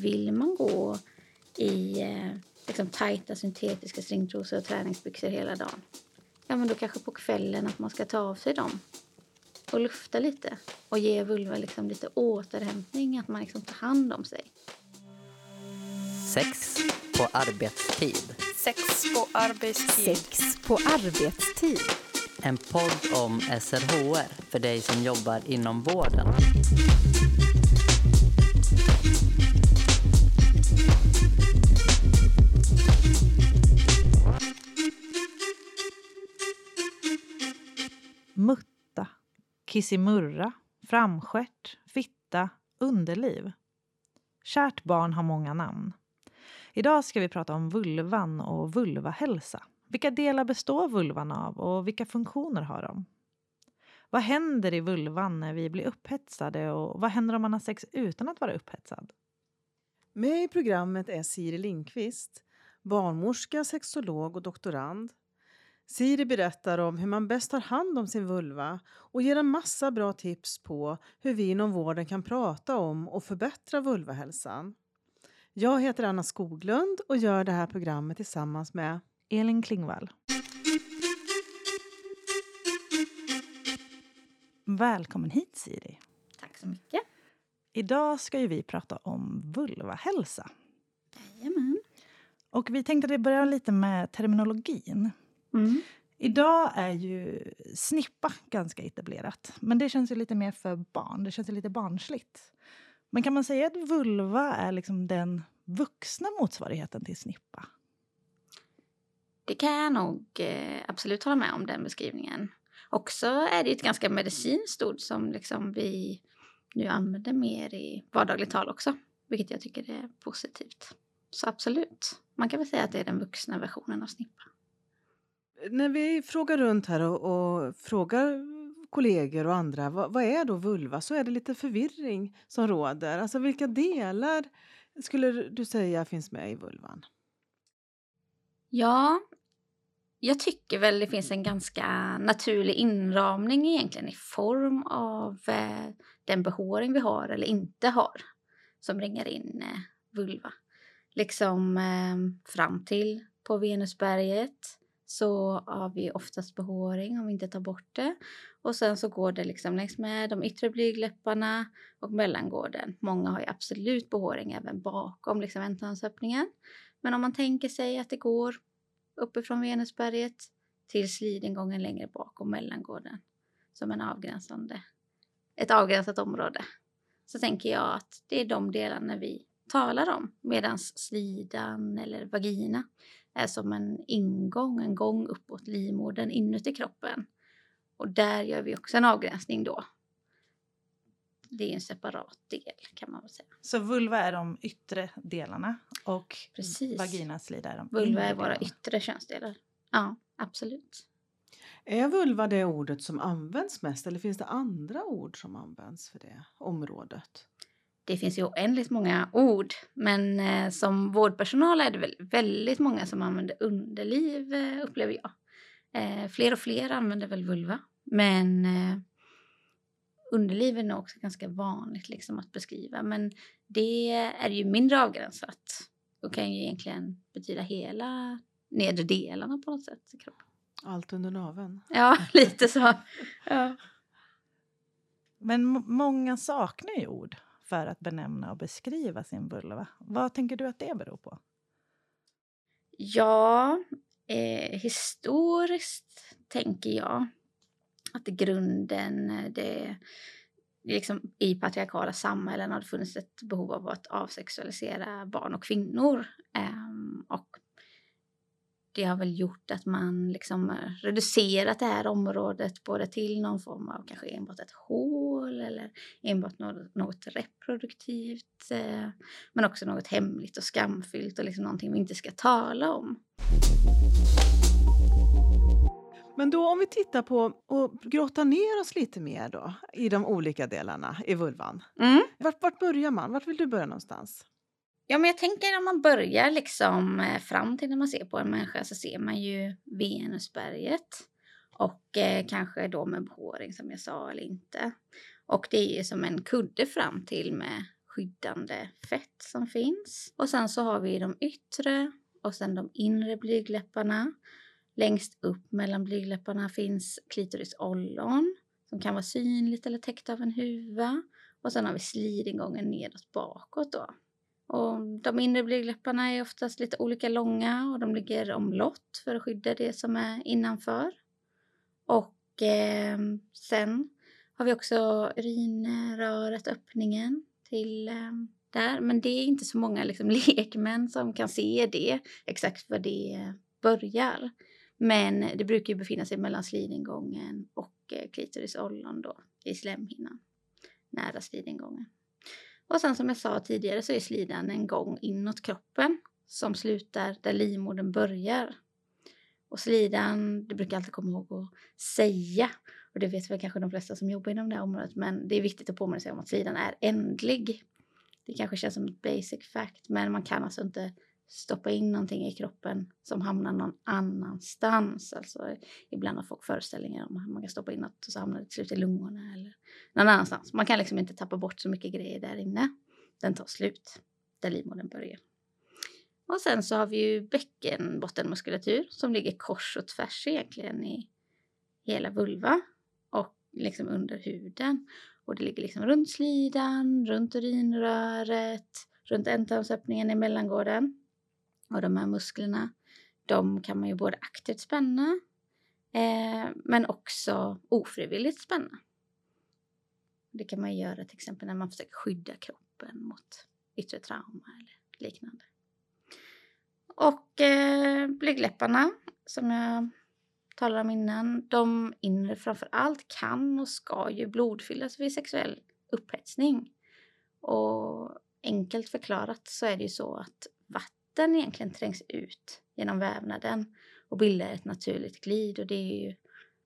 vill man gå i eh, liksom tajta syntetiska stringtrosor och träningsbyxor hela dagen, ja men då kanske på kvällen att man ska ta av sig dem och lufta lite och ge vulva liksom lite återhämtning, att man liksom tar hand om sig. Sex på arbetstid. Sex på arbetstid. Sex på arbetstid. En podd om SRHR för dig som jobbar inom vården. Kissimurra, framskärt, fitta, underliv. Kärt barn har många namn. Idag ska vi prata om vulvan och vulvahälsa. Vilka delar består vulvan av och vilka funktioner har de? Vad händer i vulvan när vi blir upphetsade och vad händer om man har sex utan att vara upphetsad? Med i programmet är Siri Lindqvist, barnmorska, sexolog och doktorand. Siri berättar om hur man bäst tar hand om sin vulva och ger en massa bra tips på hur vi inom vården kan prata om och förbättra vulvahälsan. Jag heter Anna Skoglund och gör det här programmet tillsammans med Elin Klingvall. Välkommen hit Siri. Tack så mycket. Idag ska ju vi prata om vulvahälsa. Jajamän. Och vi tänkte att vi börjar lite med terminologin. Mm. Idag är ju snippa ganska etablerat. Men det känns ju lite mer för barn. Det känns ju lite barnsligt. Men kan man säga att vulva är liksom den vuxna motsvarigheten till snippa? Det kan jag nog eh, absolut hålla med om, den beskrivningen. Också är det ett ganska medicinskt ord som liksom vi nu använder mer i vardagligt tal också, vilket jag tycker är positivt. Så absolut, man kan väl säga att det är den vuxna versionen av snippa. När vi frågar runt här och, och frågar kollegor och andra vad, vad, är då vulva så är det lite förvirring som råder. Alltså vilka delar skulle du säga finns med i vulvan? Ja, jag tycker väl det finns en ganska naturlig inramning egentligen i form av eh, den behåring vi har eller inte har som ringar in eh, vulva. Liksom eh, fram till på Venusberget så har vi oftast behåring om vi inte tar bort det. Och sen så går det liksom längs med de yttre blygdläpparna och mellangården. Många har ju absolut behåring även bakom liksom ändtarmsöppningen. Men om man tänker sig att det går uppifrån Venusberget till slidingången längre bak och mellangården som en avgränsande, ett avgränsat område. Så tänker jag att det är de delarna vi talar om medan slidan eller vagina är som en ingång, en gång uppåt livmodern inuti kroppen. Och där gör vi också en avgränsning då. Det är en separat del kan man väl säga. Så vulva är de yttre delarna och Precis. vaginaslida är de Vulva är inre våra delarna. yttre könsdelar. Ja, absolut. Är vulva det ordet som används mest eller finns det andra ord som används för det området? Det finns ju oändligt många ord, men eh, som vårdpersonal är det väl väldigt många som använder underliv, eh, upplever jag. Eh, fler och fler använder väl vulva, men eh, underliv är nog också ganska vanligt liksom, att beskriva. Men det är ju mindre avgränsat och kan ju egentligen betyda hela nedre delarna på något sätt i kroppen. Allt under naveln. Ja, lite så. Ja. Men många saknar ju ord för att benämna och beskriva sin vulva. Vad tänker du att det beror på? Ja, eh, historiskt tänker jag att i grunden eh, det liksom i patriarkala samhällen har det funnits ett behov av att avsexualisera barn och kvinnor. Eh, och det har väl gjort att man liksom reducerat det här området både till någon form av kanske enbart ett hål eller enbart något, något reproduktivt. Eh, men också något hemligt och skamfyllt och liksom någonting vi inte ska tala om. Men då om vi tittar på och grottar ner oss lite mer då i de olika delarna i vulvan. Mm. Vart, vart börjar man? Vart vill du börja någonstans? Ja, men jag tänker om man börjar liksom eh, fram till när man ser på en människa så ser man ju Venusberget och eh, kanske då med behåring som jag sa eller inte. Och det är ju som en kudde fram till med skyddande fett som finns. Och sen så har vi de yttre och sen de inre blygdläpparna. Längst upp mellan blygdläpparna finns klitorisollon som kan vara synligt eller täckt av en huva. Och sen har vi slidingången nedåt bakåt då. Och de inre blygdläpparna är oftast lite olika långa och de ligger omlott för att skydda det som är innanför. Och eh, sen har vi också urinröret, öppningen till eh, där. Men det är inte så många liksom, lekmän som kan se det, exakt var det börjar. Men det brukar ju befinna sig mellan slidingången och eh, klitorisollon då i slemhinnan, nära slidingången. Och sen som jag sa tidigare så är slidan en gång inåt kroppen som slutar där livmodern börjar. Och slidan, det brukar jag alltid komma ihåg att säga, och det vet väl kanske de flesta som jobbar inom det här området, men det är viktigt att påminna sig om att sidan är ändlig. Det kanske känns som ett basic fact, men man kan alltså inte stoppa in någonting i kroppen som hamnar någon annanstans. Alltså, ibland har folk föreställningar om att man kan stoppa in något och så hamnar det till slut i lungorna eller någon annanstans. Man kan liksom inte tappa bort så mycket grejer där inne. Den tar slut där livmodern börjar. Och sen så har vi ju bäckenbottenmuskulatur som ligger kors och tvärs egentligen i hela vulva och liksom under huden. Och det ligger liksom runt slidan, runt urinröret, runt ändtarmsöppningen i mellangården. Och de här musklerna, de kan man ju både aktivt spänna eh, men också ofrivilligt spänna. Det kan man göra till exempel när man försöker skydda kroppen mot yttre trauma eller liknande. Och eh, blygdläpparna som jag talade om innan, de inre framför allt kan och ska ju blodfyllas vid sexuell upphetsning. Och enkelt förklarat så är det ju så att vatten egentligen trängs ut genom vävnaden och bildar ett naturligt glid och det är ju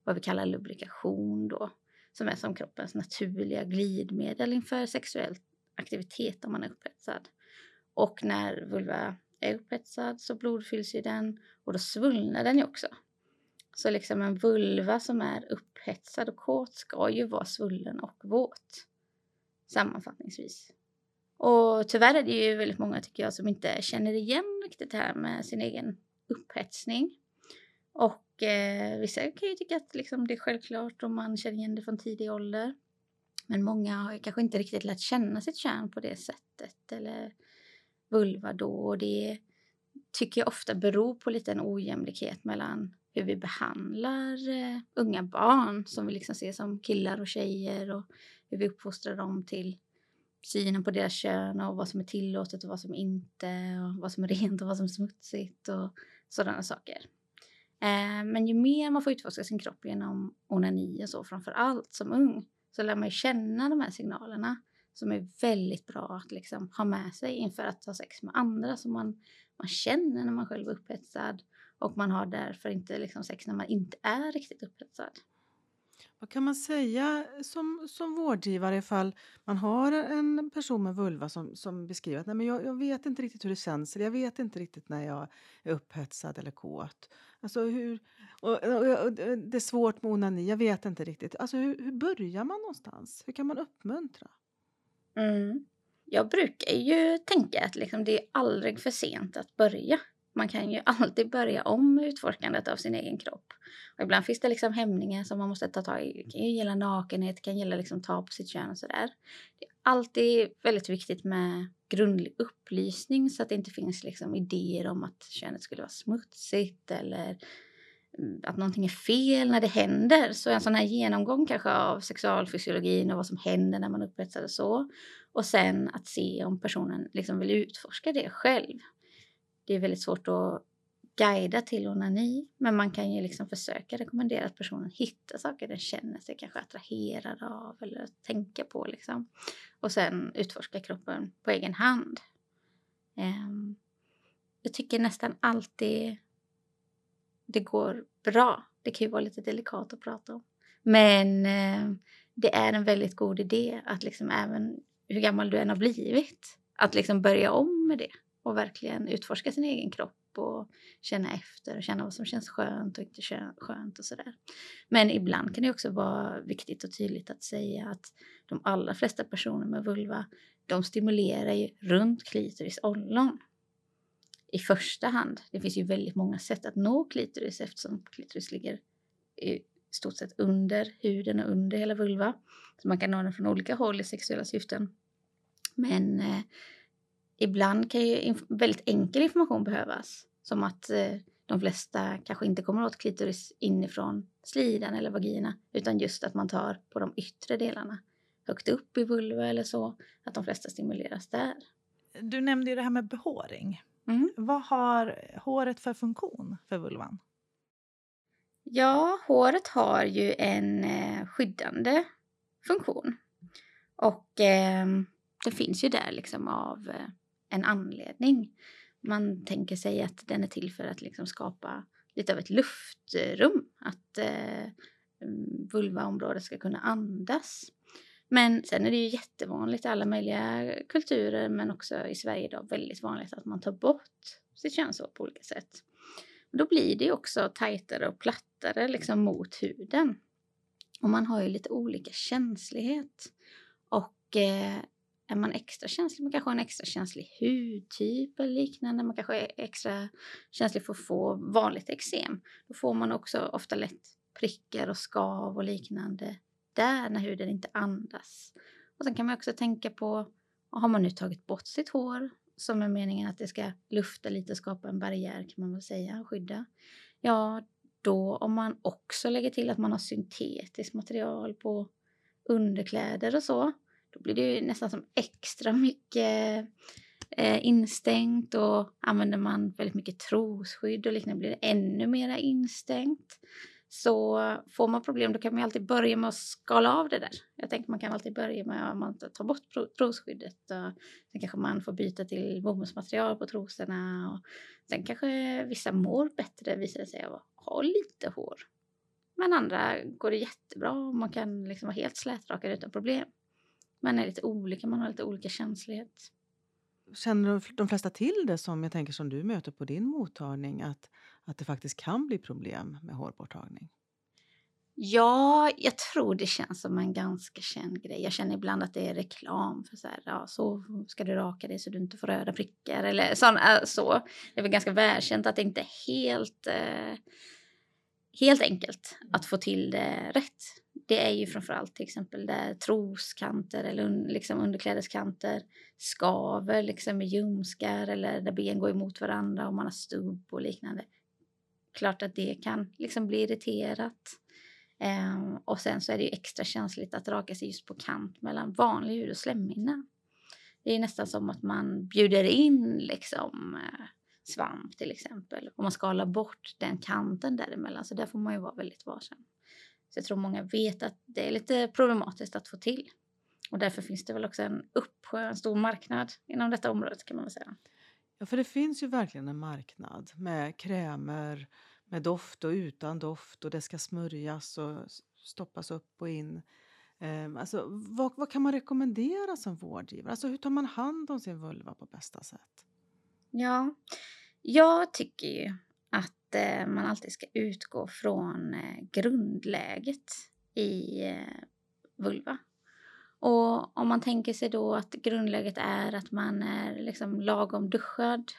vad vi kallar lubrikation då som är som kroppens naturliga glidmedel inför sexuell aktivitet om man är upphetsad. Och när vulva är upphetsad så blodfylls ju den och då svullnar den ju också. Så liksom en vulva som är upphetsad och kåt ska ju vara svullen och våt. Sammanfattningsvis. Och tyvärr är det ju väldigt många tycker jag som inte känner igen riktigt det här med sin egen upphetsning. Och eh, vissa kan ju tycka att liksom, det är självklart om man känner igen det från tidig ålder. Men många har kanske inte riktigt lärt känna sitt kön på det sättet eller vulva då. Och det tycker jag ofta beror på lite en ojämlikhet mellan hur vi behandlar eh, unga barn som vi liksom ser som killar och tjejer och hur vi uppfostrar dem till synen på deras kön och vad som är tillåtet och vad som inte och vad som är rent och vad som är smutsigt och sådana saker. Eh, men ju mer man får utforska sin kropp genom onani och så framför allt som ung så lär man ju känna de här signalerna som är väldigt bra att liksom ha med sig inför att ha sex med andra som man, man känner när man själv är upphetsad och man har därför inte liksom sex när man inte är riktigt upphetsad. Vad kan man säga som, som vårdgivare ifall man har en person med vulva som, som beskriver att Nej, men jag, jag vet inte riktigt hur det känns eller jag vet inte riktigt när jag är upphetsad eller kåt. Alltså hur, och, och, och det är svårt med onani, jag vet inte riktigt. Alltså hur, hur börjar man någonstans? Hur kan man uppmuntra? Mm. Jag brukar ju tänka att liksom det är aldrig för sent att börja. Man kan ju alltid börja om utforskandet av sin egen kropp. Och ibland finns det liksom hämningar som man måste ta tag i. Det kan ju gälla nakenhet, det kan gälla liksom ta på sitt kön och sådär. Det är alltid väldigt viktigt med grundlig upplysning så att det inte finns liksom idéer om att könet skulle vara smutsigt eller mm, att någonting är fel när det händer. Så en sån här genomgång kanske av sexualfysiologin och vad som händer när man upphetsar och så. Och sen att se om personen liksom vill utforska det själv det är väldigt svårt att guida till onani, men man kan ju liksom försöka rekommendera att personen hittar saker den känner sig kanske attraherad av eller tänka på liksom. Och sen utforska kroppen på egen hand. Um, jag tycker nästan alltid det går bra. Det kan ju vara lite delikat att prata om. Men uh, det är en väldigt god idé att liksom även hur gammal du än har blivit, att liksom börja om med det och verkligen utforska sin egen kropp och känna efter och känna vad som känns skönt och inte skönt och sådär. Men ibland kan det också vara viktigt och tydligt att säga att de allra flesta personer med vulva de stimulerar ju runt klitoris ollon i första hand. Det finns ju väldigt många sätt att nå klitoris eftersom klitoris ligger i stort sett under huden och under hela vulva. Så man kan nå den från olika håll i sexuella syften. Men eh, ibland kan ju väldigt enkel information behövas. Som att eh, de flesta kanske inte kommer åt klitoris inifrån slidan eller vagina utan just att man tar på de yttre delarna högt upp i vulva eller så. Att de flesta stimuleras där. Du nämnde ju det här med behåring. Mm. Vad har håret för funktion för vulvan? Ja, håret har ju en eh, skyddande funktion. Och eh, det finns ju där liksom av eh, en anledning. Man tänker sig att den är till för att liksom skapa lite av ett luftrum. Att eh, mm, vulvaområdet ska kunna andas. Men sen är det ju jättevanligt i alla möjliga kulturer men också i Sverige idag väldigt vanligt att man tar bort sitt könshår på olika sätt. Då blir det ju också tajtare och plattare liksom mot huden. Och man har ju lite olika känslighet. Och eh, är man extra känslig, man kanske har en extra känslig hudtyp eller liknande. Man kanske är extra känslig för att få vanligt eksem. Då får man också ofta lätt prickar och skav och liknande där när huden inte andas. Och sen kan man också tänka på, har man nu tagit bort sitt hår som är meningen att det ska lufta lite och skapa en barriär kan man väl säga och skydda. Ja, då om man också lägger till att man har syntetiskt material på underkläder och så, då blir det ju nästan som extra mycket eh, instängt och använder man väldigt mycket trosskydd och liknande blir det ännu mera instängt. Så får man problem då kan man ju alltid börja med att skala av det där. Jag tänker man kan alltid börja med att man tar bort trosskyddet. Och sen kanske man får byta till bomullsmaterial på trosorna. Och sen kanske vissa mår bättre visar det sig av att ha lite hår. Men andra går det jättebra och man kan liksom vara helt slätrakad utan problem. Man är lite olika, man har lite olika känslighet. Känner de- flesta till det som jag tänker som du möter på din mottagning att, att det faktiskt kan bli problem med hårborttagning? Ja, jag tror det känns som en ganska känd grej. Jag känner ibland att det är reklam för så här, ja, så ska du raka dig så du inte får röda prickar eller sån, äh, så. Det är väl ganska välkänt att det inte är helt, eh, helt enkelt att få till det rätt. Det är ju framförallt till exempel där troskanter eller un, liksom underklädeskanter skaver liksom med ljumskar eller där ben går emot varandra och man har stubb och liknande. Klart att det kan liksom bli irriterat. Ehm, och sen så är det ju extra känsligt att raka sig just på kant mellan vanlig hud och slemhinna. Det är nästan som att man bjuder in liksom eh, svamp till exempel. Och man skalar bort den kanten däremellan. Så där får man ju vara väldigt varsam. Så jag tror många vet att det är lite problematiskt att få till. Och därför finns det väl också en uppsjö, en stor marknad inom detta området kan man säga. Ja, för det finns ju verkligen en marknad med krämer, med doft och utan doft och det ska smörjas och stoppas upp och in. Ehm, alltså, vad, vad kan man rekommendera som vårdgivare? Alltså, hur tar man hand om sin vulva på bästa sätt? Ja, jag tycker ju att eh, man alltid ska utgå från eh, grundläget i eh, vulva. Och om man tänker sig då att grundläget är att man är liksom lagom duschad,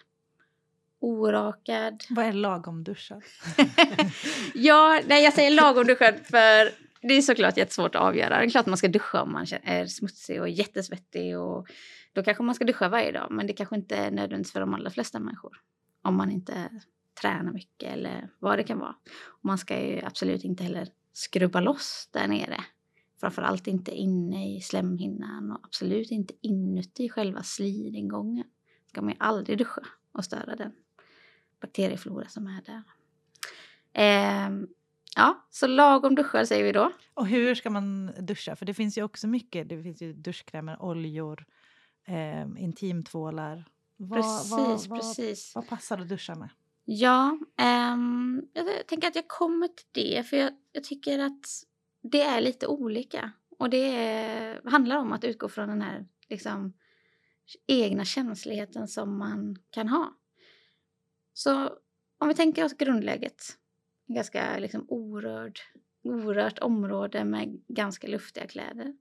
orakad. Vad är lagom duschad? ja, nej jag säger lagom duschad för det är såklart jättesvårt att avgöra. Det är klart man ska duscha om man är smutsig och jättesvettig och då kanske man ska duscha varje dag. Men det kanske inte är nödvändigt för de allra flesta människor. Om man inte tränar mycket eller vad det kan vara. Och man ska ju absolut inte heller skrubba loss där nere. Framförallt inte inne i slemhinnan och absolut inte inuti själva slidingången. Ska man ju aldrig duscha och störa den bakterieflora som är där. Ehm, ja, så lagom duschad säger vi då. Och hur ska man duscha? För det finns ju också mycket. Det finns ju duschkrämer, oljor, eh, intimtvålar. Vad, Precis, vad, precis. Vad, vad passar att duscha med? Ja, um, jag tänker att jag kommer till det för jag, jag tycker att det är lite olika. Och det är, handlar om att utgå från den här liksom, egna känsligheten som man kan ha. Så om vi tänker oss grundläget, en ganska liksom, orörd, orört område med ganska luftiga kläder.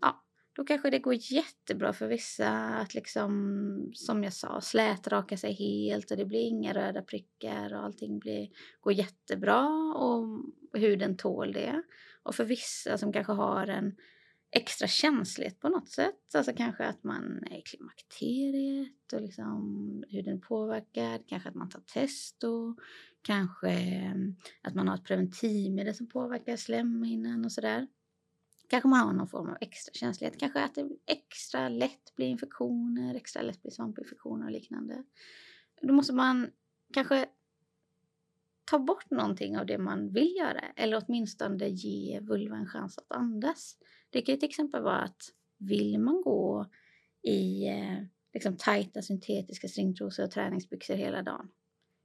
Ja, då kanske det går jättebra för vissa att liksom, som jag sa, slätraka sig helt och det blir inga röda prickar och allting blir, går jättebra och huden tål det. Och för vissa som kanske har en extra känslighet på något sätt, alltså kanske att man är i klimakteriet och liksom huden är påverkad, kanske att man tar test, och kanske att man har ett preventivmedel som påverkar slemhinnan och sådär kanske man har någon form av extra känslighet. Kanske att det extra lätt blir infektioner, extra lätt blir svampinfektioner och liknande. Då måste man kanske ta bort någonting av det man vill göra eller åtminstone ge vulva en chans att andas. Det kan till exempel vara att vill man gå i eh, liksom tajta syntetiska stringtrosor och träningsbyxor hela dagen,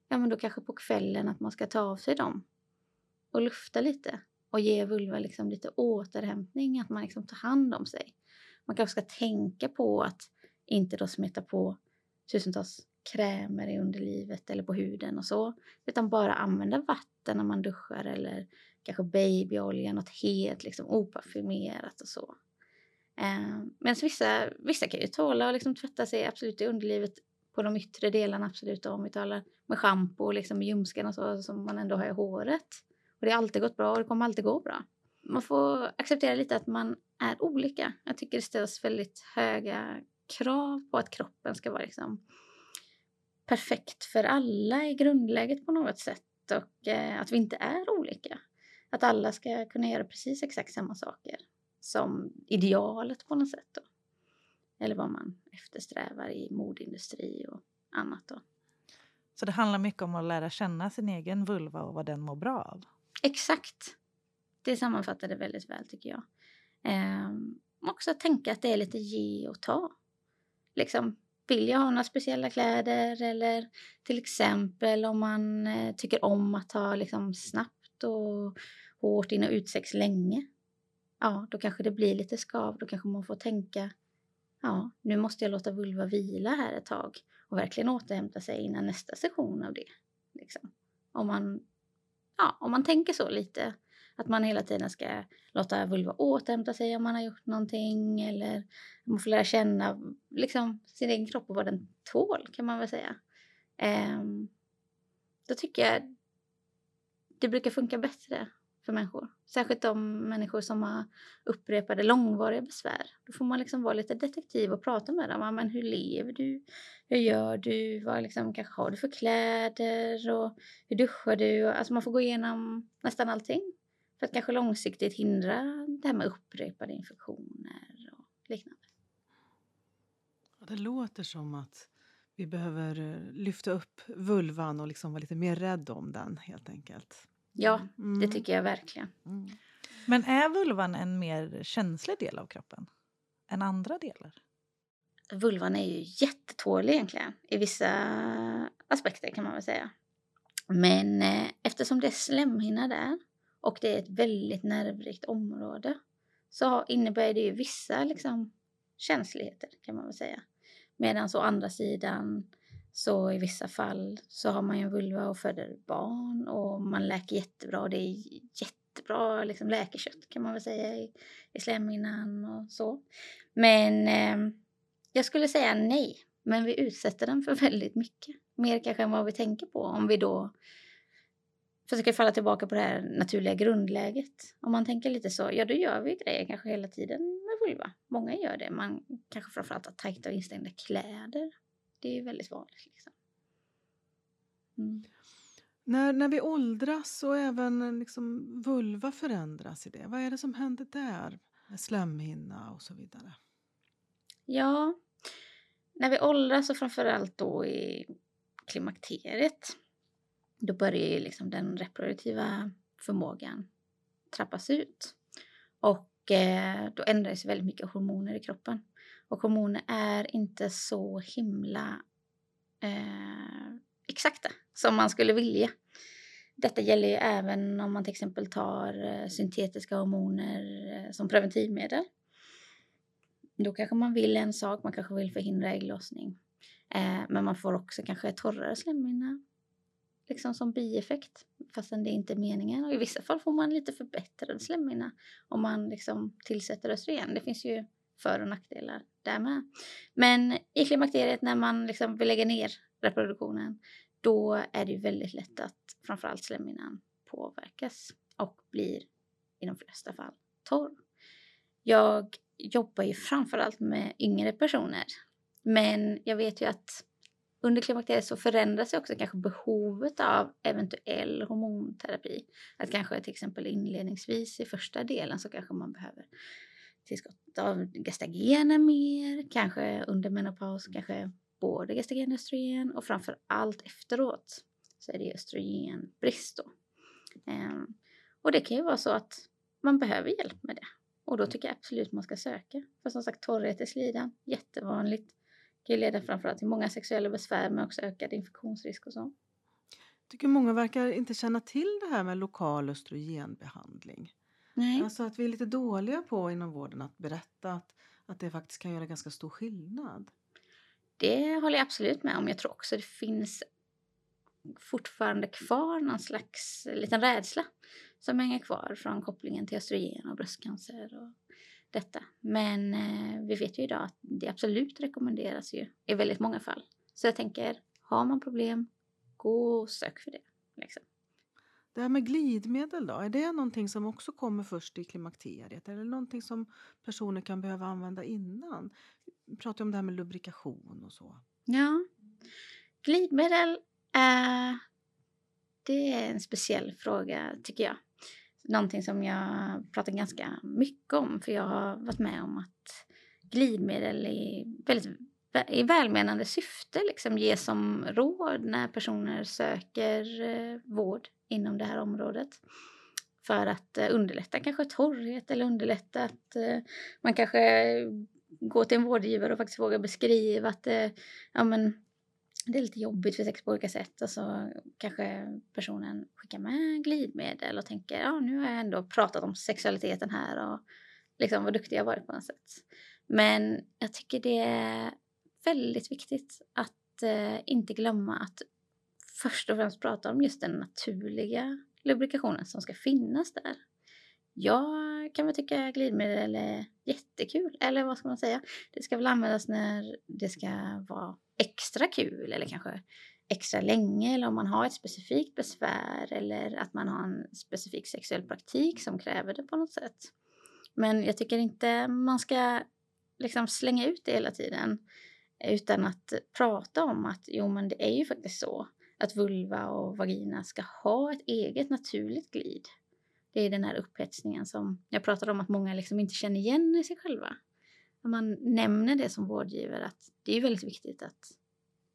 ja men då kanske på kvällen att man ska ta av sig dem och lufta lite och ge vulva liksom lite återhämtning, att man liksom tar hand om sig. Man kanske ska tänka på att inte då smeta på tusentals krämer i underlivet eller på huden och så, utan bara använda vatten när man duschar eller kanske babyolja, något helt liksom oparfymerat och så. Eh, Medan vissa, vissa kan ju tåla att liksom tvätta sig absolut i underlivet på de yttre delarna, absolut om vi talar med schampo och liksom ljumsken och så som man ändå har i håret. Och det har alltid gått bra och det kommer alltid gå bra. Man får acceptera lite att man är olika. Jag tycker det ställs väldigt höga krav på att kroppen ska vara liksom perfekt för alla i grundläget på något sätt och eh, att vi inte är olika. Att alla ska kunna göra precis exakt samma saker som idealet på något sätt. Då. Eller vad man eftersträvar i modindustri och annat. Då. Så det handlar mycket om att lära känna sin egen vulva och vad den mår bra av? Exakt. Det sammanfattar det väldigt väl tycker jag. Ehm, också att tänka att det är lite ge och ta. Liksom, vill jag ha några speciella kläder eller till exempel om man eh, tycker om att ha liksom, snabbt och hårt in och utsex länge. Ja, då kanske det blir lite skav. Då kanske man får tänka ja, nu måste jag låta vulva vila här ett tag och verkligen återhämta sig innan nästa session av det. Liksom. Om man ja, om man tänker så lite. Att man hela tiden ska låta vulva återhämta sig om man har gjort någonting eller man får lära känna liksom, sin egen kropp och vad den tål kan man väl säga. Um, då tycker jag det brukar funka bättre för människor. Särskilt de människor som har upprepade långvariga besvär. Då får man liksom vara lite detektiv och prata med dem. Men hur lever du? Hur gör du? Vad liksom, kanske har du för kläder? Och hur duschar du? Alltså man får gå igenom nästan allting. För att kanske långsiktigt hindra det här med upprepade infektioner och liknande. Det låter som att vi behöver eh, lyfta upp vulvan och liksom vara lite mer rädd om den helt enkelt. Ja, Mm. det tycker jag verkligen. Mm. Men är vulvan en mer känslig del av kroppen än andra delar? Vulvan är ju jättetålig egentligen i vissa aspekter kan man väl säga. Men eh, eftersom det är slemhinna där och det är ett väldigt nervrikt område så innebär det ju vissa liksom, känsligheter kan man väl säga. Medan å andra sidan så i vissa fall så har man ju en vulva och föder barn och man läker jättebra och det är jättebra liksom läkekött kan man väl säga i, i slemhinnan och så. Men eh, jag skulle säga nej, men vi utsätter den för väldigt mycket. Mer kanske än vad vi tänker på om vi då försöker falla tillbaka på det här naturliga grundläget. Om man tänker lite så, ja då gör vi grejer kanske hela tiden med vulva. Många gör det. Man kanske framförallt har tajta och instängda kläder. Det är väldigt vanligt. Liksom. Mm. När, när vi åldras och även liksom vulva förändras i det, vad är det som händer där? Slemhinna och så vidare. Ja, när vi åldras och framförallt då i klimakteriet då börjar ju liksom den reproduktiva förmågan trappas ut. Och eh, då ändras väldigt mycket hormoner i kroppen. Och hormoner är inte så himla eh, exakta som man skulle vilja. Detta gäller ju även om man till exempel tar eh, syntetiska hormoner eh, som preventivmedel. Då kanske man vill en sak, man kanske vill förhindra ägglossning. Eh, men man får också kanske torrare slemhinna liksom som bieffekt fastän det inte är meningen. Och i vissa fall får man lite förbättrad slemhinna om man liksom tillsätter östrogen. Det finns ju för och nackdelar där med. Men i klimakteriet när man liksom vill lägga ner reproduktionen då är det ju väldigt lätt att framförallt slemhinnan påverkas och blir i de flesta fall torr. Jag jobbar ju framförallt med yngre personer men jag vet ju att under klimakteriet så förändras också kanske behovet av eventuell hormonterapi. Att kanske till exempel inledningsvis i första delen så kanske man behöver tillskott av gestagener mer, kanske under menopaus kanske både gestagen och östrogen och framför allt efteråt så är det östrogenbrist då. Um, och det kan ju vara så att man behöver hjälp med det och då tycker jag absolut man ska söka. För som sagt torrhet i slidan, jättevanligt kan ju leda framförallt till många sexuella besvär men också ökad infektionsrisk och så. tycker många verkar inte känna till det här med lokal östrogenbehandling. Nej. Alltså att vi är lite dåliga på inom vården att berätta att, att det faktiskt kan göra ganska stor skillnad. Det håller jag absolut med om. Jag tror också det finns fortfarande kvar någon slags liten rädsla som hänger kvar från kopplingen till östrogen och bröstcancer och detta. Men eh, vi vet ju idag att det absolut rekommenderas ju i väldigt många fall. Så jag tänker, har man problem, gå och sök för det. Liksom. Det här med glidmedel då, är det någonting som också kommer först i klimakteriet eller någonting som personer kan behöva använda innan? Vi pratar om det här med lubrikation och så. Ja, glidmedel är, det är en speciell fråga tycker jag. Någonting som jag pratar ganska mycket om för jag har varit med om att glidmedel är väldigt i välmenande syfte liksom ges som råd när personer söker eh, vård inom det här området. För att eh, underlätta kanske torrhet eller underlätta att eh, man kanske går till en vårdgivare och faktiskt vågar beskriva att eh, ja, men, det är lite jobbigt för sex på olika sätt och så kanske personen skickar med glidmedel och tänker ja nu har jag ändå pratat om sexualiteten här och liksom vad duktig jag varit på något sätt. Men jag tycker det är väldigt viktigt att eh, inte glömma att först och främst prata om just den naturliga lubrikationen som ska finnas där. Jag kan väl tycka glidmedel är jättekul, eller vad ska man säga? Det ska väl användas när det ska vara extra kul eller kanske extra länge eller om man har ett specifikt besvär eller att man har en specifik sexuell praktik som kräver det på något sätt. Men jag tycker inte man ska liksom slänga ut det hela tiden utan att prata om att jo men det är ju faktiskt så att vulva och vagina ska ha ett eget naturligt glid. Det är den här upphetsningen som jag pratade om att många liksom inte känner igen i sig själva. När man nämner det som vårdgivare att det är väldigt viktigt att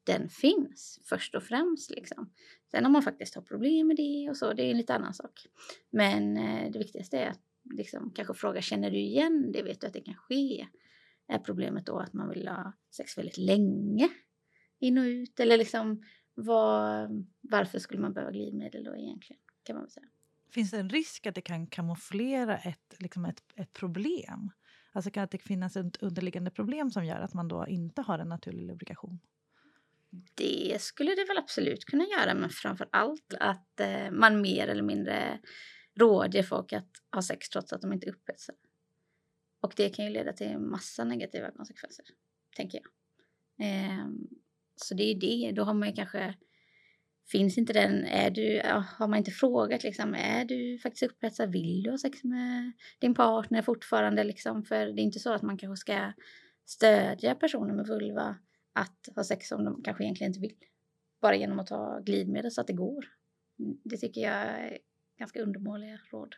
den finns först och främst. Liksom. Sen om man faktiskt har problem med det och så, det är en lite annan sak. Men eh, det viktigaste är att liksom, kanske fråga, känner du igen det? Vet du att det kan ske? Är problemet då att man vill ha sex väldigt länge? In och ut? Eller liksom, var, varför skulle man behöva glidmedel då egentligen? Kan man säga. Finns det en risk att det kan kamouflera ett, liksom ett, ett problem? Alltså kan det finnas ett underliggande problem som gör att man då inte har en naturlig lubrikation? Det skulle det väl absolut kunna göra, men framför allt att eh, man mer eller mindre råder folk att ha sex trots att de inte upphetsar. Och det kan ju leda till massa negativa konsekvenser, tänker jag. Eh, så det är ju det, då har man ju kanske Finns inte den, är du, har man inte frågat liksom, är du faktiskt upphetsad, vill du ha sex med din partner fortfarande liksom? För det är inte så att man kanske ska stödja personer med vulva att ha sex som de kanske egentligen inte vill. Bara genom att ta glidmedel så att det går. Det tycker jag är ganska undermåliga råd.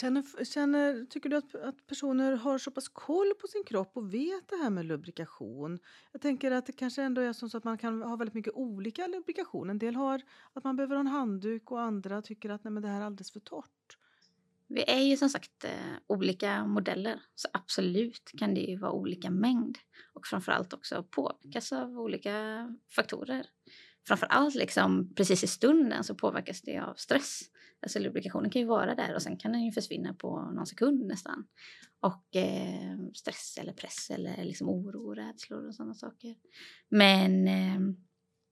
Känner, känner, tycker du att, att personer har så pass koll på sin kropp och vet det här med lubrikation? Jag tänker att det kanske ändå är så att man kan ha väldigt mycket olika lubrikation. En del har att man behöver ha en handduk och andra tycker att nej, men det här är alldeles för torrt. Vi är ju som sagt eh, olika modeller, så absolut kan det ju vara olika mängd och framförallt också påverkas av olika faktorer. Framförallt liksom precis i stunden så påverkas det av stress. Alltså lubrikationen kan ju vara där och sen kan den ju försvinna på någon sekund nästan. Och eh, stress eller press eller liksom oro och rädslor och sådana saker. Men eh,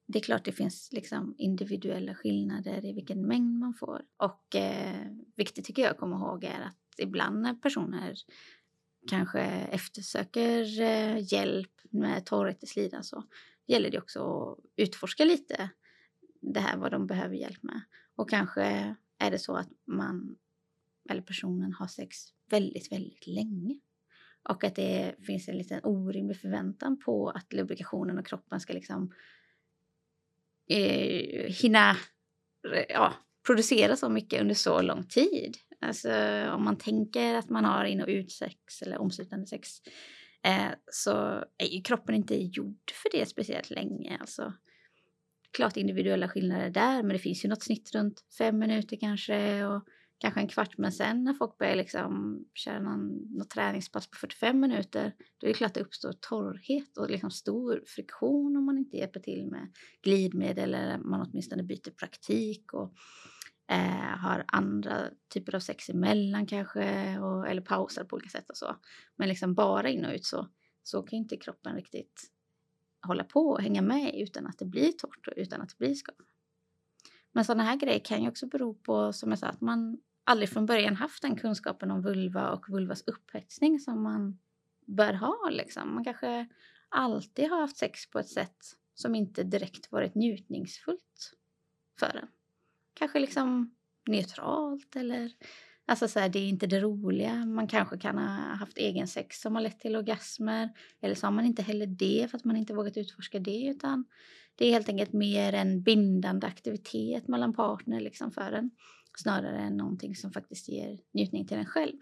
det är klart det finns liksom individuella skillnader i vilken mängd man får. Och eh, viktigt tycker jag att komma ihåg är att ibland när personer kanske eftersöker eh, hjälp med torrhet i slidan så gäller det också att utforska lite det här vad de behöver hjälp med. Och kanske är det så att man eller personen har sex väldigt, väldigt länge. Och att det finns en liten orimlig förväntan på att lubrikationen och kroppen ska liksom eh, hinna ja, producera så mycket under så lång tid. Alltså om man tänker att man har in och utsex eller omslutande sex eh, så är ju kroppen inte gjord för det speciellt länge. Alltså, klart individuella skillnader där, men det finns ju något snitt runt fem minuter kanske och kanske en kvart. Men sen när folk börjar liksom köra någon, något träningspass på 45 minuter, då är det klart att det uppstår torrhet och liksom stor friktion om man inte hjälper till med glidmedel eller man åtminstone byter praktik och eh, har andra typer av sex emellan kanske och, eller pausar på olika sätt och så. Men liksom bara in och ut så, så kan inte kroppen riktigt hålla på och hänga med utan att det blir torrt och utan att det blir skav. Men sådana här grejer kan ju också bero på, som jag sa, att man aldrig från början haft den kunskapen om vulva och vulvas upphetsning som man bör ha. Liksom. Man kanske alltid har haft sex på ett sätt som inte direkt varit njutningsfullt för en. Kanske liksom neutralt eller Alltså så här, det är inte det roliga. Man kanske kan ha haft egen sex som har lett till orgasmer. Eller så har man inte heller det för att man inte vågat utforska det. Utan det är helt enkelt mer en bindande aktivitet mellan partner liksom för en. Snarare än någonting som faktiskt ger njutning till en själv.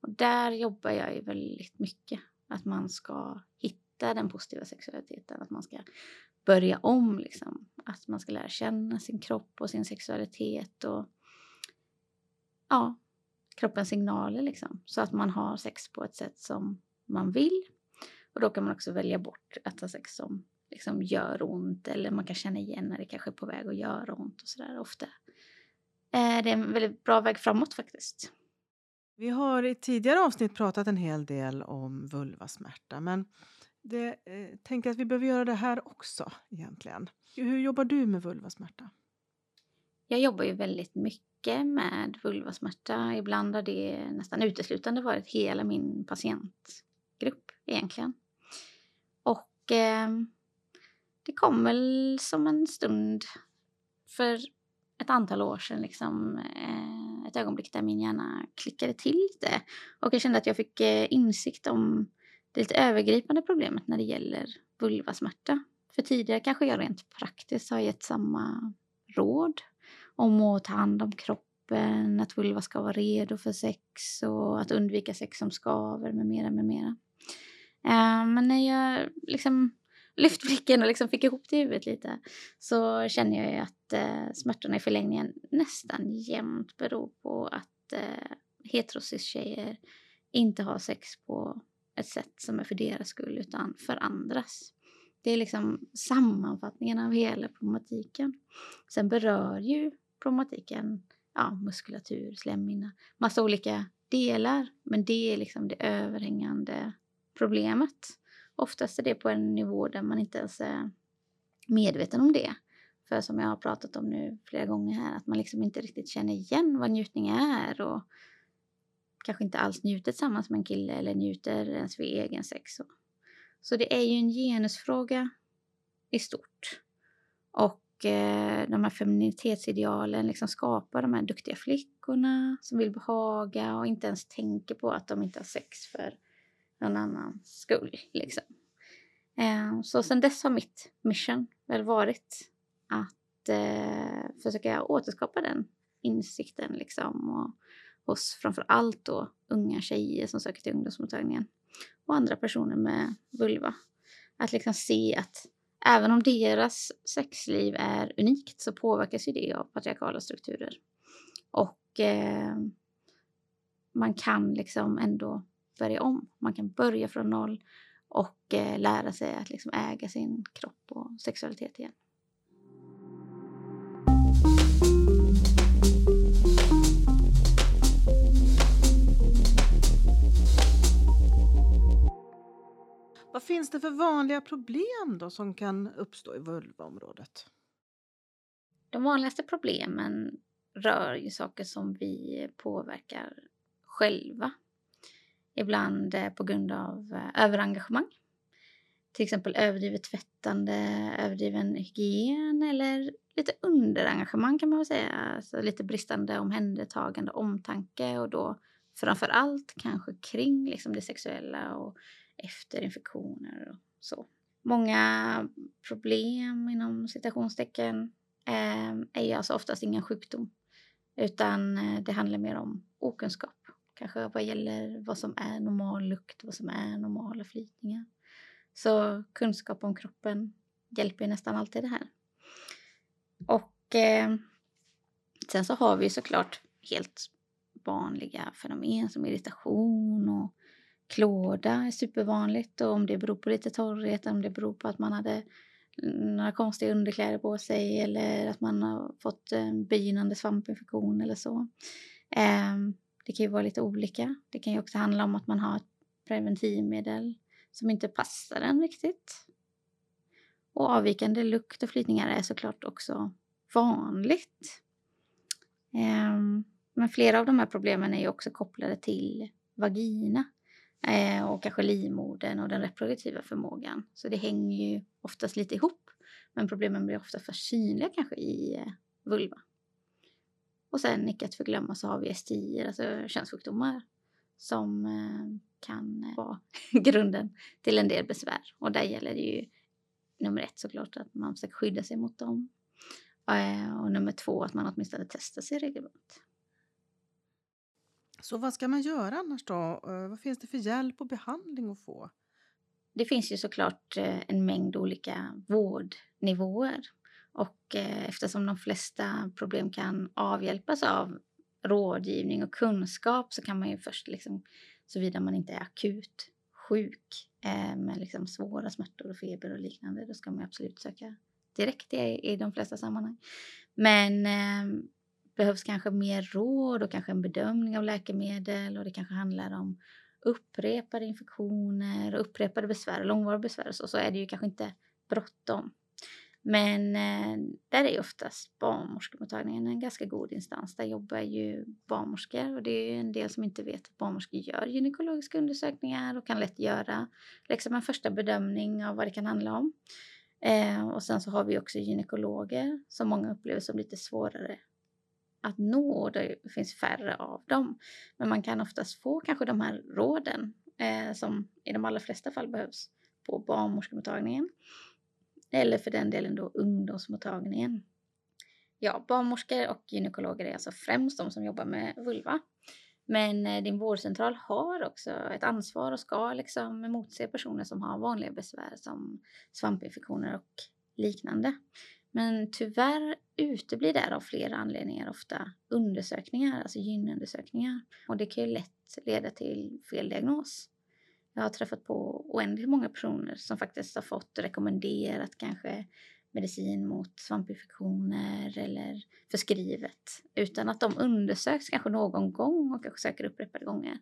Och där jobbar jag ju väldigt mycket. Att man ska hitta den positiva sexualiteten. Att man ska börja om liksom. Att man ska lära känna sin kropp och sin sexualitet. och ja, kroppens signaler liksom. Så att man har sex på ett sätt som man vill. Och då kan man också välja bort att ha sex som liksom gör ont eller man kan känna igen när det kanske är på väg att göra ont och sådär ofta. Eh, det är en väldigt bra väg framåt faktiskt. Vi har i tidigare avsnitt pratat en hel del om vulvasmärta men det, eh, tänker att vi behöver göra det här också egentligen. Hur jobbar du med vulvasmärta? Jag jobbar ju väldigt mycket med vulvasmärta. Ibland har det nästan uteslutande varit hela min patientgrupp egentligen. Och eh, det kom väl som en stund för ett antal år sedan, liksom, eh, ett ögonblick där min hjärna klickade till lite. Och jag kände att jag fick eh, insikt om det lite övergripande problemet när det gäller vulvasmärta. För tidigare kanske jag rent praktiskt har gett samma råd om att ta hand om kroppen, att vulva ska vara redo för sex och att undvika sex som skaver med mera, med mera. Uh, men när jag liksom lyfte blicken och liksom fick ihop det i huvudet lite så känner jag ju att uh, smärtorna i förlängningen nästan jämt beror på att eh, uh, heterosis-tjejer inte har sex på ett sätt som är för deras skull utan för andras. Det är liksom sammanfattningen av hela problematiken. Sen berör ju problematiken ja, muskulatur, slemhinna, massa olika delar. Men det är liksom det överhängande problemet. Oftast är det på en nivå där man inte ens är medveten om det. För som jag har pratat om nu flera gånger här, att man liksom inte riktigt känner igen vad njutning är och kanske inte alls njuter tillsammans med en kille eller njuter ens vid egen sex. Så det är ju en genusfråga i stort. Och eh, de här feminitetsidealen liksom skapar de här duktiga flickorna som vill behaga och inte ens tänker på att de inte har sex för någon annans skull. Liksom. Eh, så sen dess har mitt mission väl varit att eh, försöka återskapa den insikten liksom och hos framför allt då unga tjejer som söker till ungdomsmottagningen och andra personer med vulva. Att liksom se att även om deras sexliv är unikt så påverkas ju det av patriarkala strukturer. Och eh, man kan liksom ändå börja om. Man kan börja från noll och eh, lära sig att liksom äga sin kropp och sexualitet igen. Vad finns det för vanliga problem då som kan uppstå i vulvaområdet? De vanligaste problemen rör ju saker som vi påverkar själva. Ibland eh, på grund av eh, överengagemang. Till exempel överdrivet tvättande, överdriven hygien eller lite underengagemang kan man väl säga. Alltså lite bristande omhändertagande, omtanke och då framför allt kanske kring liksom det sexuella och efter infektioner och så. Många problem inom citationstecken eh, är ju alltså oftast ingen sjukdom utan eh, det handlar mer om okunskap. Kanske vad gäller vad som är normal lukt, vad som är normala flytningar. Så kunskap om kroppen hjälper nästan alltid det här. Och eh, sen så har vi såklart helt vanliga fenomen som irritation och klåda är supervanligt och om det beror på lite torrhet, om det beror på att man hade några konstiga underkläder på sig eller att man har fått en begynnande svampinfektion eller så. Ehm, det kan ju vara lite olika. Det kan ju också handla om att man har ett preventivmedel som inte passar en riktigt. Och avvikande lukt och flytningar är såklart också vanligt. Ehm, men flera av de här problemen är ju också kopplade till vagina eh, och kanske livmodern och den reproduktiva förmågan. Så det hänger ju oftast lite ihop. Men problemen blir ofta för synliga kanske i eh, vulva. Och sen icke att förglömma så har vi STI, alltså könssjukdomar, som eh, kan eh, vara grunden till en del besvär. Och där gäller det ju nummer ett såklart att man försöker skydda sig mot dem. Eh, och nummer två att man åtminstone testar sig regelbundet. Så vad ska man göra annars då? Eh, vad finns det för hjälp och behandling att få? Det finns ju såklart eh, en mängd olika vårdnivåer och eh, eftersom de flesta problem kan avhjälpas av rådgivning och kunskap så kan man ju först, liksom, såvida man inte är akut sjuk med liksom svåra smärtor och feber och liknande, då ska man absolut söka direkt i, i de flesta sammanhang. Men ehm, behövs kanske mer råd och kanske en bedömning av läkemedel och det kanske handlar om upprepade infektioner och upprepade besvär, långvariga besvär och så, så är det ju kanske inte bråttom. Men eh, där är ju oftast barnmorskemottagningen en ganska god instans. Där jobbar ju barnmorskor och det är ju en del som inte vet att barnmorskor gör gynekologiska undersökningar och kan lätt göra liksom en första bedömning av vad det kan handla om. Eh, och sen så har vi också gynekologer som många upplever som lite svårare att nå och det finns färre av dem. Men man kan oftast få kanske de här råden eh, som i de allra flesta fall behövs på barnmorskemottagningen. Eller för den delen då ungdomsmottagningen. Ja, barnmorskor och gynekologer är alltså främst de som jobbar med vulva. Men eh, din vårdcentral har också ett ansvar och ska liksom motse personer som har vanliga besvär som svampinfektioner och liknande. Men tyvärr uteblir där av flera anledningar ofta undersökningar, alltså gynundersökningar. Och det kan ju lätt leda till fel diagnos. Jag har träffat på oändligt många personer som faktiskt har fått rekommenderat kanske medicin mot svampinfektioner eller förskrivet utan att de undersöks kanske någon gång och kanske söker upprepade gånger.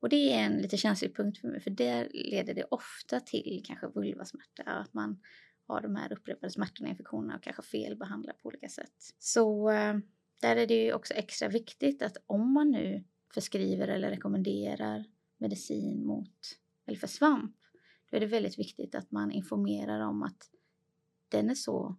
Och det är en lite känslig punkt för mig för det leder det ofta till kanske vulvasmärta, att man har de här upprepade smärtorna, infektionerna och kanske felbehandlar på olika sätt. Så eh, där är det ju också extra viktigt att om man nu förskriver eller rekommenderar medicin mot eller för svamp, då är det väldigt viktigt att man informerar om att den är så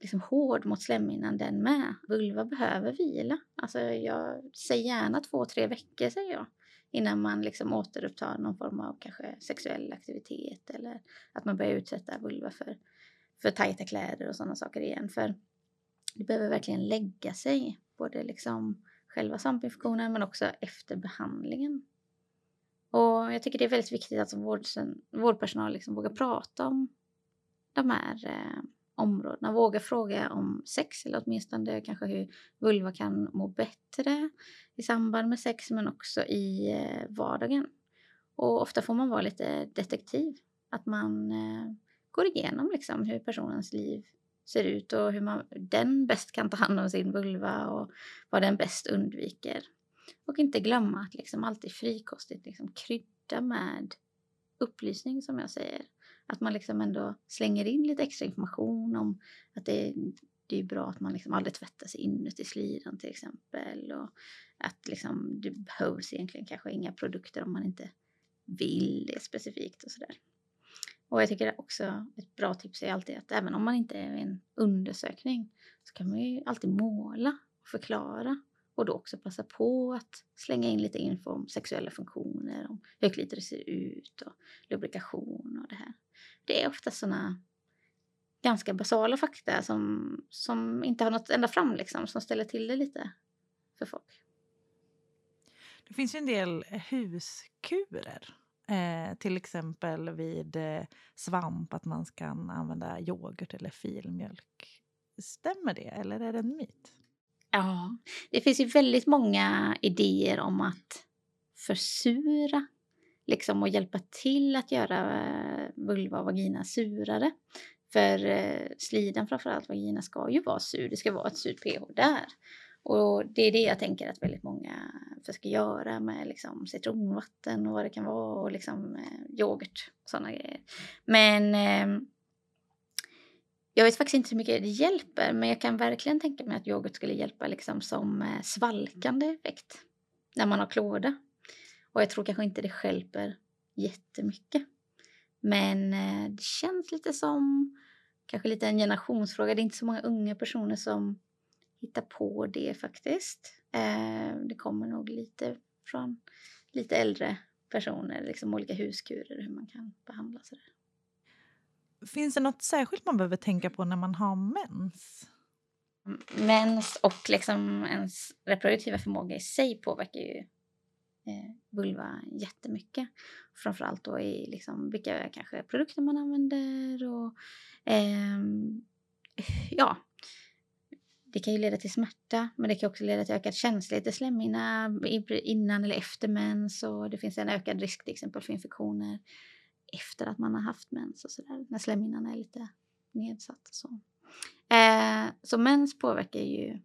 liksom hård mot slemhinnan den med. Vulva behöver vila. Alltså jag säger gärna två, tre veckor säger jag innan man liksom återupptar någon form av kanske sexuell aktivitet eller att man börjar utsätta vulva för, för tajta kläder och sådana saker igen. För det behöver verkligen lägga sig, både liksom själva svampinfektionen men också efter behandlingen. Och jag tycker det är väldigt viktigt att vårdpersonal liksom vågar prata om de här eh, områdena. Våga fråga om sex eller åtminstone kanske hur vulva kan må bättre i samband med sex men också i eh, vardagen. Och ofta får man vara lite detektiv. Att man eh, går igenom liksom hur personens liv ser ut och hur man, den bäst kan ta hand om sin vulva och vad den bäst undviker. Och inte glömma att liksom alltid frikostigt liksom krydda med upplysning som jag säger. Att man liksom ändå slänger in lite extra information om att det är det är bra att man liksom aldrig tvättar sig inuti slidan till exempel. Och att liksom, det behövs egentligen kanske inga produkter om man inte vill det specifikt och sådär. Och jag tycker också ett bra tips är alltid att även om man inte är i en undersökning så kan man ju alltid måla och förklara och då också passa på att slänga in lite info om sexuella funktioner, om hur klitoris ser ut och lubrikation och det här. Det är ofta sådana ganska basala fakta som, som inte har nått ända fram liksom, som ställer till det lite för folk. Det finns ju en del huskurer. Eh, till exempel vid eh, svamp, att man ska använda yoghurt eller filmjölk. Stämmer det eller är det en myt? Ja, det finns ju väldigt många idéer om att försura liksom och hjälpa till att göra eh, vulva och vagina surare. För eh, slidan, framförallt vagina, ska ju vara sur. Det ska vara ett surt pH där. Och det är det jag tänker att väldigt många försöker göra med liksom citronvatten och vad det kan vara och liksom eh, yoghurt och sådana grejer. Men eh, jag vet faktiskt inte hur mycket det hjälper, men jag kan verkligen tänka mig att yoghurt skulle hjälpa liksom som eh, svalkande effekt när man har klåda. Och jag tror kanske inte det skälper jättemycket. Men eh, det känns lite som kanske lite en generationsfråga. Det är inte så många unga personer som hittar på det faktiskt. Eh, det kommer nog lite från lite äldre personer, liksom olika huskurer, hur man kan behandla sådär. Finns det något särskilt man behöver tänka på när man har mens? Mens och liksom ens reproduktiva förmåga i sig påverkar ju eh, vulva jättemycket. Framförallt då i liksom vilka kanske produkter man använder och eh, ja, det kan ju leda till smärta, men det kan också leda till ökad känslighet i slemhinna innan eller efter mens och det finns en ökad risk till exempel för infektioner efter att man har haft mens och sådär, när slemhinnan är lite nedsatt. Och så. Eh, så mens påverkar ju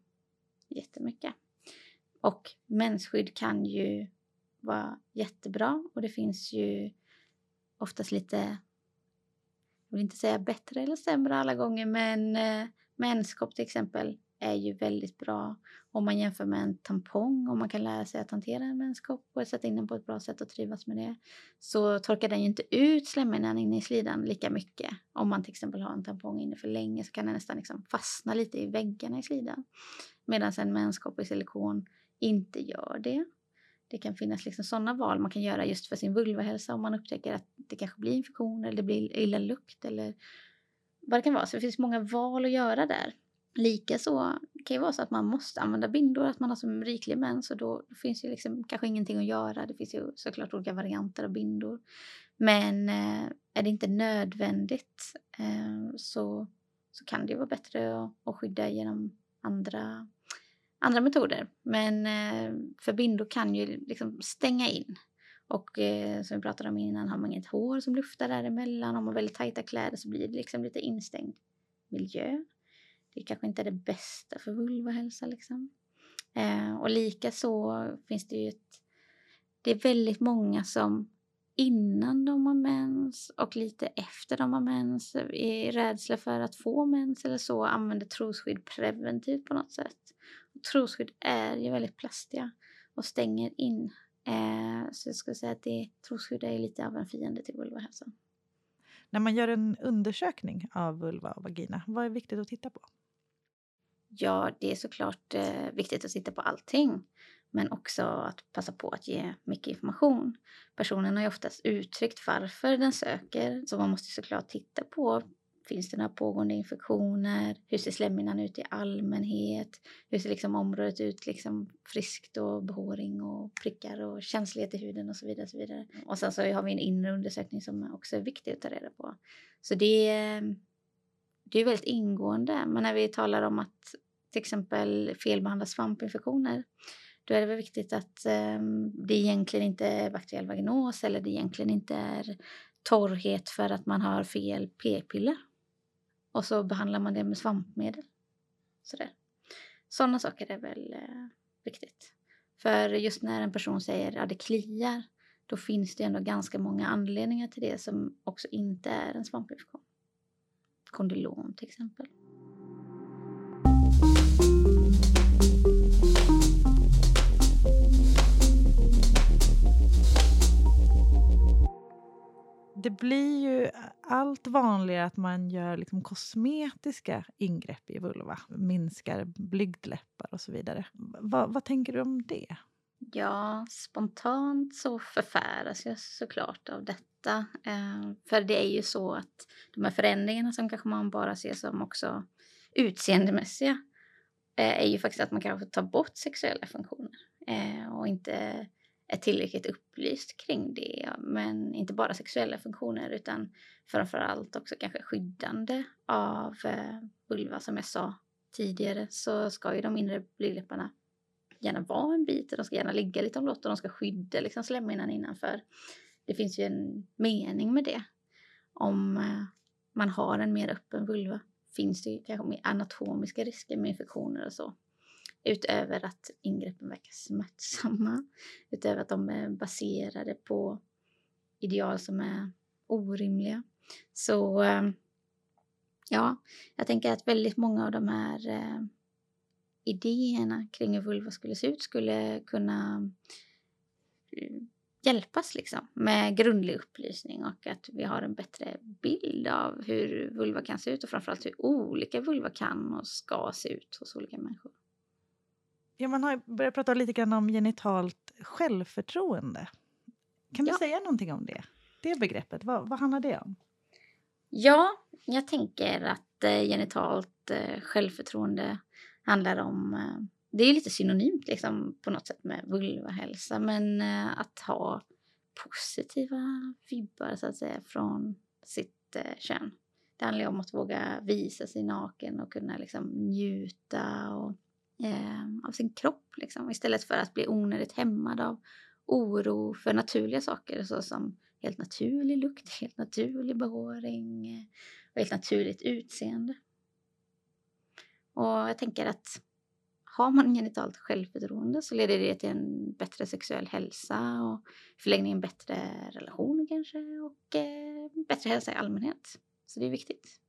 jättemycket. Och mensskydd kan ju vara jättebra och det finns ju oftast lite, jag vill inte säga bättre eller sämre alla gånger, men eh, menskopp till exempel är ju väldigt bra om man jämför med en tampong. Om man kan lära sig att hantera en menskopp och sätta in den på ett bra sätt och trivas med det så torkar den ju inte ut slemhinnan inne i slidan lika mycket. Om man till exempel har en tampong inne för länge så kan den nästan liksom fastna lite i väggarna i slidan. Medan en menskopp i silikon inte gör det. Det kan finnas liksom sådana val man kan göra just för sin vulvahälsa om man upptäcker att det kanske blir infektion eller det blir illa lukt eller vad det kan vara. Så det finns många val att göra där. Likaså kan det vara så att man måste använda bindor, att man har så riklig mens och då, då finns ju liksom kanske ingenting att göra. Det finns ju såklart olika varianter av bindor. Men eh, är det inte nödvändigt eh, så, så kan det vara bättre att, att skydda genom andra, andra metoder. Men eh, för bindor kan ju liksom stänga in. Och eh, som vi pratade om innan, har man inget hår som luftar däremellan, om man har väldigt tajta kläder så blir det liksom lite instängd miljö. Det kanske inte är det bästa för vulvahälsa liksom. Eh, och lika så finns det ju ett... Det är väldigt många som innan de har mens och lite efter de har mens i rädsla för att få mens eller så använder trosskydd preventivt på något sätt. Och trosskydd är ju väldigt plastiga och stänger in. Eh, så jag skulle säga att det, trosskydd är lite av en fiende till vulvahälsan. När man gör en undersökning av vulva och vagina, vad är viktigt att titta på? Ja, det är såklart eh, viktigt att titta på allting. Men också att passa på att ge mycket information. Personen har ju oftast uttryckt varför den söker. Så man måste såklart titta på Finns det några pågående infektioner? Hur ser slemhinnan ut i allmänhet? Hur ser liksom området ut liksom friskt och behåring och prickar och känslighet i huden och så vidare. Och, så vidare. och sen så har vi en inre undersökning som också är viktig att ta reda på. Så det, det är väldigt ingående. Men när vi talar om att till exempel felbehandla svampinfektioner då är det väl viktigt att eh, det egentligen inte är bakteriell vaginos eller det egentligen inte är torrhet för att man har fel p-piller. Och så behandlar man det med svampmedel. Sådär. Sådana saker är väl eh, viktigt. För just när en person säger att ja, det kliar, då finns det ändå ganska många anledningar till det som också inte är en svampinfektion. Kondylom till exempel. Det blir ju allt vanligare att man gör liksom kosmetiska ingrepp i vulva. Minskar blygdläppar och så vidare. Va, vad tänker du om det? Ja, spontant så förfäras jag såklart av detta. Eh, för det är ju så att de här förändringarna som kanske man bara ser som också utseendemässiga eh, Eh, är ju faktiskt att man kanske tar bort sexuella funktioner eh, och inte är tillräckligt upplyst kring det. Men inte bara sexuella funktioner utan framförallt också kanske skyddande av eh, vulva som jag sa tidigare så ska ju de inre blygdläpparna gärna vara en bit och de ska gärna ligga lite omlott och de ska skydda liksom slemhinnan innanför. Det finns ju en mening med det. Om man har en mer öppen vulva finns det ju kanske mer anatomiska risker med infektioner och så. Utöver att ingreppen verkar smärtsamma. Utöver att de är baserade på ideal som är orimliga. Så eh, ja, jag tänker att väldigt många av de här eh, idéerna kring hur vulva skulle se ut skulle kunna eh, hjälpas liksom med grundlig upplysning och att vi har en bättre bild av hur vulva kan se ut och framförallt hur olika vulva kan och ska se ut hos olika människor. Ja, man har börjat prata lite grann om genitalt självförtroende. Kan du Ja. säga någonting om det? Det begreppet, vad, vad handlar det om? Ja, jag tänker att eh, genitalt eh, självförtroende handlar om... Det är lite synonymt liksom, på något sätt med vulvahälsa men eh, att ha positiva vibbar så att säga från sitt eh, kön. Det handlar ju om att våga visa sig naken och kunna liksom, njuta och, eh, av sin kropp liksom, istället för att bli onödigt hämmad av oro för naturliga saker såsom helt naturlig lukt, helt naturlig behåring eh, och helt naturligt utseende. Och jag tänker att har man genitalt självförtroende så leder det till en bättre sexuell hälsa och i förlängningen bättre relationer kanske och eh, bättre hälsa i allmänhet. Så det är viktigt.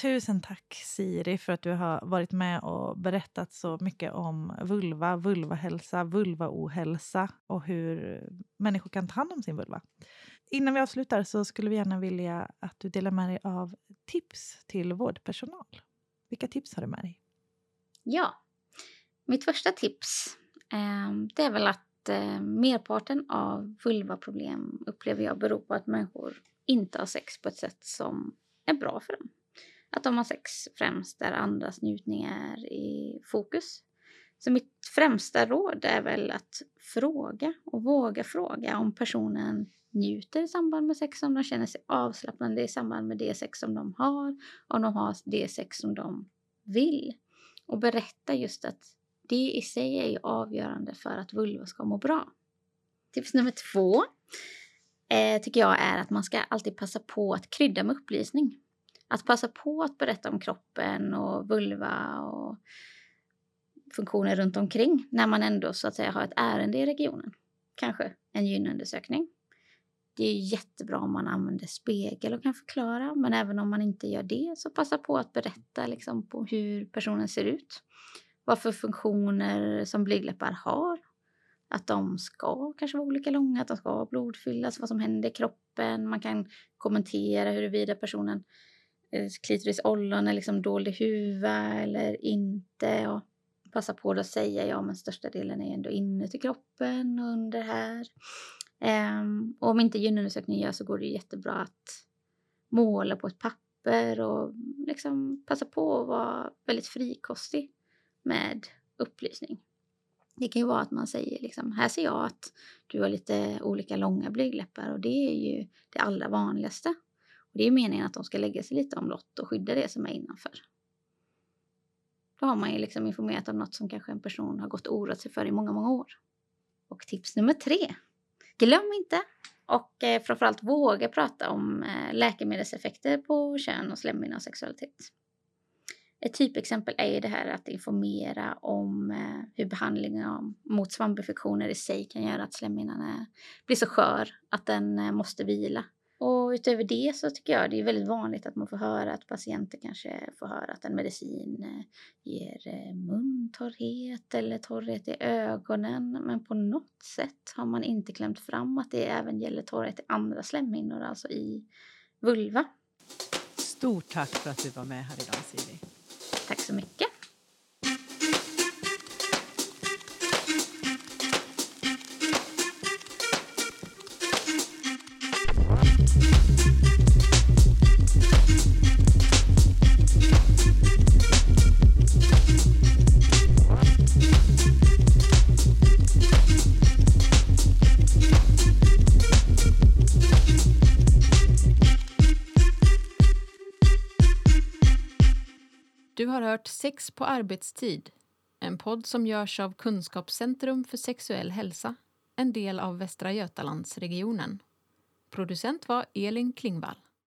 Tusen tack Siri för att du har varit med och berättat så mycket om vulva, vulvahälsa, vulvaohälsa och hur människor kan ta hand om sin vulva. Innan vi avslutar så skulle vi gärna vilja att du delar med dig av tips till vårdpersonal. Vilka tips har du med dig? Ja, mitt första tips eh, det är väl att eh, merparten av vulvaproblem upplever jag beror på att människor inte har sex på ett sätt som är bra för dem. Att de har sex främst där andras njutning är i fokus. Så mitt främsta råd är väl att fråga och våga fråga om personen njuter i samband med sex, om de känner sig avslappnade i samband med det sex som de har, om de har det sex som de vill. Och berätta just att det i sig är ju avgörande för att vulva ska må bra. Tips nummer två eh, tycker jag är att man ska alltid passa på att krydda med upplysning. Att passa på att berätta om kroppen och vulva och funktioner runt omkring när man ändå så att säga har ett ärende i regionen. Kanske en gynundersökning. Det är jättebra om man använder spegel och kan förklara, men även om man inte gör det så passa på att berätta liksom på hur personen ser ut. Vad för funktioner som blygdläppar har. Att de ska kanske vara olika långa, att de ska blodfyllas, vad som händer i kroppen. Man kan kommentera huruvida personen eh, klitoris ollon är liksom dold i huva eller inte. Och passa på att säga ja men största delen är ändå inuti kroppen och under här. Um, och om inte gynundersökningen görs så går det jättebra att måla på ett papper och liksom passa på att vara väldigt frikostig med upplysning. Det kan ju vara att man säger liksom, här ser jag att du har lite olika långa blygdläppar och det är ju det allra vanligaste. Och det är meningen att de ska lägga sig lite omlott och skydda det som är innanför. Då har man ju liksom informerat om något som kanske en person har gått och oroat sig för i många, många år. Och tips nummer tre. Glöm inte och eh, framförallt våga prata om eh, läkemedelseffekter på kön och slemhinna och sexualitet. Ett typexempel är ju det här att informera om eh, hur behandlingen mot svampinfektioner i sig kan göra att slemhinnan blir så skör att den eh, måste vila. Och utöver det så tycker jag det är väldigt vanligt att man får höra att patienter kanske får höra att en medicin eh, ger eh, muntorrhet eller torrhet i ögonen. Men på något sätt har man inte klämt fram att det även gäller torrhet i andra slemhinnor, alltså i vulva. Stort tack för att du var med här idag Siri. Tack så mycket. Sex på arbetstid, en podd som görs av Kunskapscentrum för sexuell hälsa, en del av Västra Götalandsregionen. Producent var Elin Klingvall.